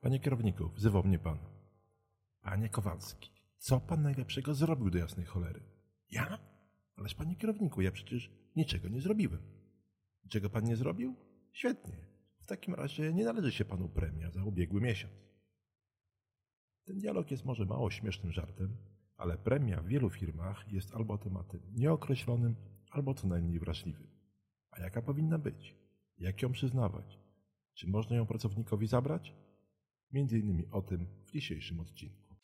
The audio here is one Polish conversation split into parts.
Panie kierowniku, wzywał mnie pan. Panie Kowalski, co pan najlepszego zrobił do jasnej cholery? Ja? Ależ panie kierowniku, ja przecież niczego nie zrobiłem. Czego pan nie zrobił? Świetnie. W takim razie nie należy się panu premia za ubiegły miesiąc. Ten dialog jest może mało śmiesznym żartem, ale premia w wielu firmach jest albo tematem nieokreślonym, albo co najmniej wrażliwym. A jaka powinna być? Jak ją przyznawać? Czy można ją pracownikowi zabrać? Między innymi o tym w dzisiejszym odcinku.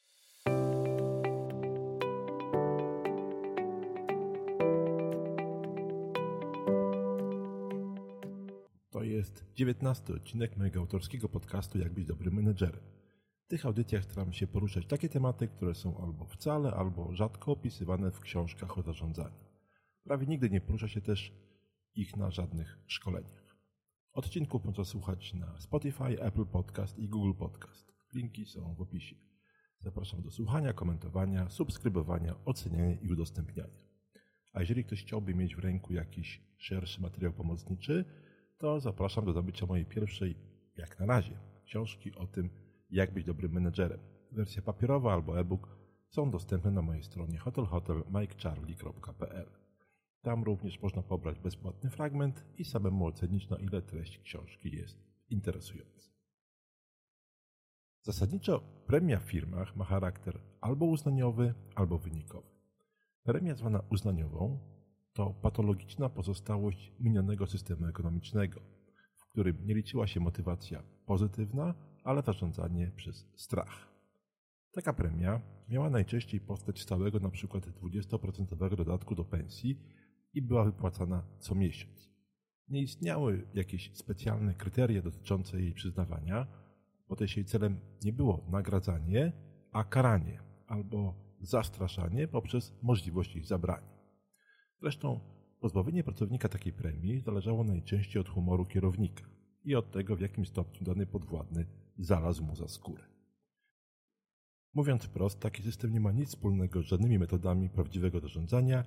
To jest dziewiętnasty odcinek mojego autorskiego podcastu Jak być dobrym menedżerem. W tych audycjach staram się poruszać takie tematy, które są albo wcale, albo rzadko opisywane w książkach o zarządzaniu. Prawie nigdy nie porusza się też ich na żadnych szkoleniach. Odcinków można słuchać na Spotify, Apple Podcast i Google Podcast. Linki są w opisie. Zapraszam do słuchania, komentowania, subskrybowania, oceniania i udostępniania. A jeżeli ktoś chciałby mieć w ręku jakiś szerszy materiał pomocniczy, to zapraszam do zdobycia mojej pierwszej, jak na razie, książki o tym, jak być dobrym menedżerem. Wersja papierowa albo e-book są dostępne na mojej stronie hotelhotelmikecharlie.pl. Tam również można pobrać bezpłatny fragment i samemu ocenić, na ile treść książki jest interesująca. Zasadniczo premia w firmach ma charakter albo uznaniowy, albo wynikowy. Premia zwana uznaniową to patologiczna pozostałość minionego systemu ekonomicznego, w którym nie liczyła się motywacja pozytywna, ale zarządzanie przez strach. Taka premia miała najczęściej postać stałego np. 20% dodatku do pensji i była wypłacana co miesiąc. Nie istniały jakieś specjalne kryteria dotyczące jej przyznawania, bo też jej celem nie było nagradzanie, a karanie albo zastraszanie poprzez możliwość jej zabrania. Zresztą pozbawienie pracownika takiej premii zależało najczęściej od humoru kierownika i od tego, w jakim stopniu dany podwładny zalazł mu za skórę. Mówiąc wprost, taki system nie ma nic wspólnego z żadnymi metodami prawdziwego zarządzania,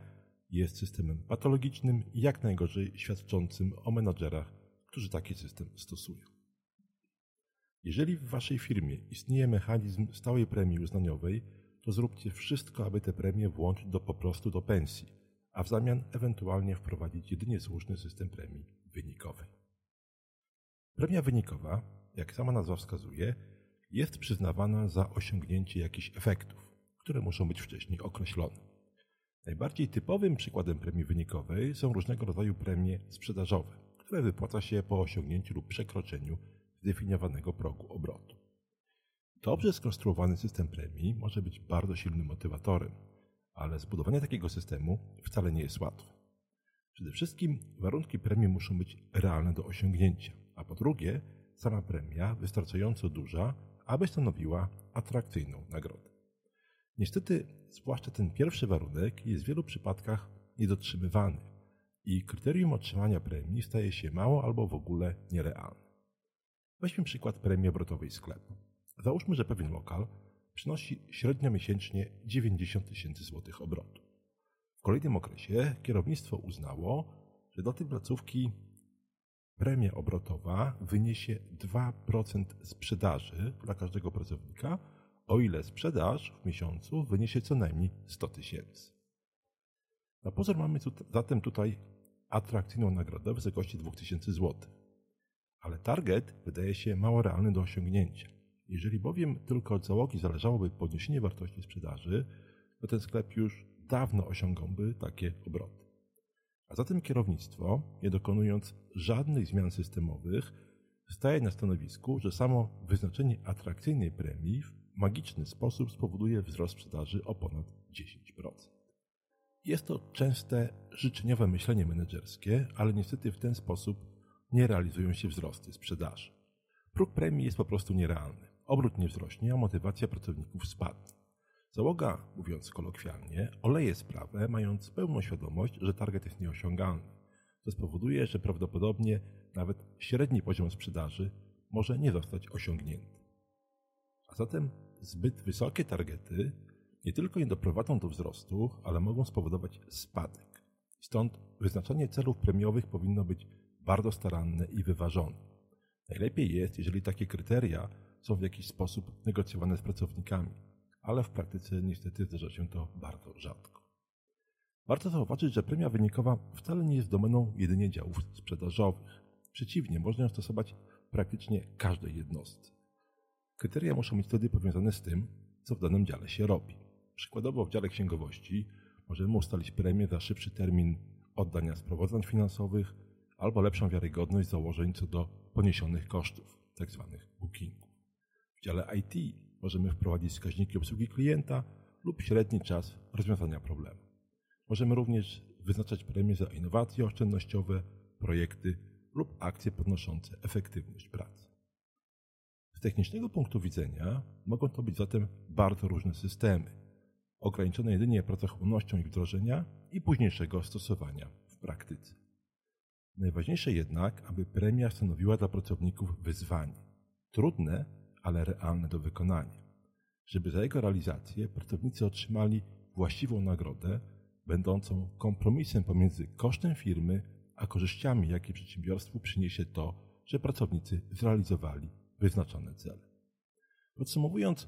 jest systemem patologicznym i jak najgorzej świadczącym o menadżerach, którzy taki system stosują. Jeżeli w Waszej firmie istnieje mechanizm stałej premii uznaniowej, to zróbcie wszystko, aby tę premię włączyć do po prostu do pensji, a w zamian ewentualnie wprowadzić jedynie słuszny system premii wynikowej. Premia wynikowa, jak sama nazwa wskazuje, jest przyznawana za osiągnięcie jakichś efektów, które muszą być wcześniej określone. Najbardziej typowym przykładem premii wynikowej są różnego rodzaju premie sprzedażowe, które wypłaca się po osiągnięciu lub przekroczeniu zdefiniowanego progu obrotu. Dobrze skonstruowany system premii może być bardzo silnym motywatorem, ale zbudowanie takiego systemu wcale nie jest łatwe. Przede wszystkim warunki premii muszą być realne do osiągnięcia, a po drugie, sama premia wystarczająco duża, aby stanowiła atrakcyjną nagrodę. Niestety, zwłaszcza ten pierwszy warunek jest w wielu przypadkach niedotrzymywany i kryterium otrzymania premii staje się mało albo w ogóle nierealne. Weźmy przykład premii obrotowej sklepu. Załóżmy, że pewien lokal przynosi średnio miesięcznie 90 tysięcy złotych obrotu. W kolejnym okresie kierownictwo uznało, że do tej placówki premia obrotowa wyniesie 2% sprzedaży dla każdego pracownika, o ile sprzedaż w miesiącu wyniesie co najmniej 100 tysięcy. Na pozór mamy tu, zatem tutaj atrakcyjną nagrodę w wysokości 2000 zł. Ale target wydaje się mało realny do osiągnięcia. Jeżeli bowiem tylko od załogi zależałoby podniesienie wartości sprzedaży, to ten sklep już dawno osiągałby takie obroty. A zatem kierownictwo, nie dokonując żadnych zmian systemowych, staje na stanowisku, że samo wyznaczenie atrakcyjnej premii magiczny sposób spowoduje wzrost sprzedaży o ponad 10%. Jest to częste życzeniowe myślenie menedżerskie, ale niestety w ten sposób nie realizują się wzrosty sprzedaży. Próg premii jest po prostu nierealny. Obrót nie wzrośnie, a motywacja pracowników spadnie. Załoga, mówiąc kolokwialnie, oleje sprawę, mając pełną świadomość, że target jest nieosiągalny. To spowoduje, że prawdopodobnie nawet średni poziom sprzedaży może nie zostać osiągnięty. A zatem zbyt wysokie targety nie tylko nie doprowadzą do wzrostu, ale mogą spowodować spadek. Stąd wyznaczanie celów premiowych powinno być bardzo staranne i wyważone. Najlepiej jest, jeżeli takie kryteria są w jakiś sposób negocjowane z pracownikami, ale w praktyce niestety zdarza się to bardzo rzadko. Warto zauważyć, że premia wynikowa wcale nie jest domeną jedynie działów sprzedażowych. Przeciwnie, można ją stosować praktycznie każdej jednostce. Kryteria muszą być wtedy powiązane z tym, co w danym dziale się robi. Przykładowo w dziale księgowości możemy ustalić premię za szybszy termin oddania sprawozdań finansowych albo lepszą wiarygodność założeń co do poniesionych kosztów, tzw. Tak bookingów. W dziale IT możemy wprowadzić wskaźniki obsługi klienta lub średni czas rozwiązania problemu. Możemy również wyznaczać premie za innowacje oszczędnościowe, projekty lub akcje podnoszące efektywność pracy. Z technicznego punktu widzenia mogą to być zatem bardzo różne systemy, ograniczone jedynie pracochłonnością ich wdrożenia i późniejszego stosowania w praktyce. Najważniejsze jednak, aby premia stanowiła dla pracowników wyzwanie. Trudne, ale realne do wykonania. Żeby za jego realizację pracownicy otrzymali właściwą nagrodę, będącą kompromisem pomiędzy kosztem firmy a korzyściami, jakie przedsiębiorstwu przyniesie to, że pracownicy zrealizowali wyznaczone cele. Podsumowując,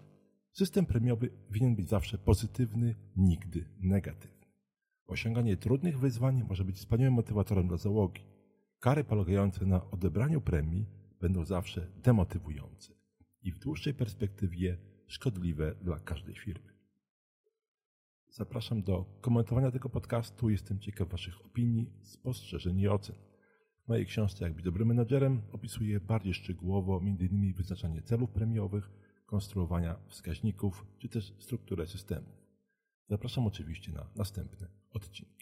system premiowy winien być zawsze pozytywny, nigdy negatywny. Osiąganie trudnych wyzwań może być wspaniałym motywatorem dla załogi. Kary polegające na odebraniu premii będą zawsze demotywujące i w dłuższej perspektywie szkodliwe dla każdej firmy. Zapraszam do komentowania tego podcastu. Jestem ciekaw Waszych opinii, spostrzeżeń i ocen. W mojej książce Jak być dobrym menadżerem opisuję bardziej szczegółowo m.in. wyznaczanie celów premiowych, konstruowania wskaźników czy też strukturę systemów. Zapraszam oczywiście na następne odcinki.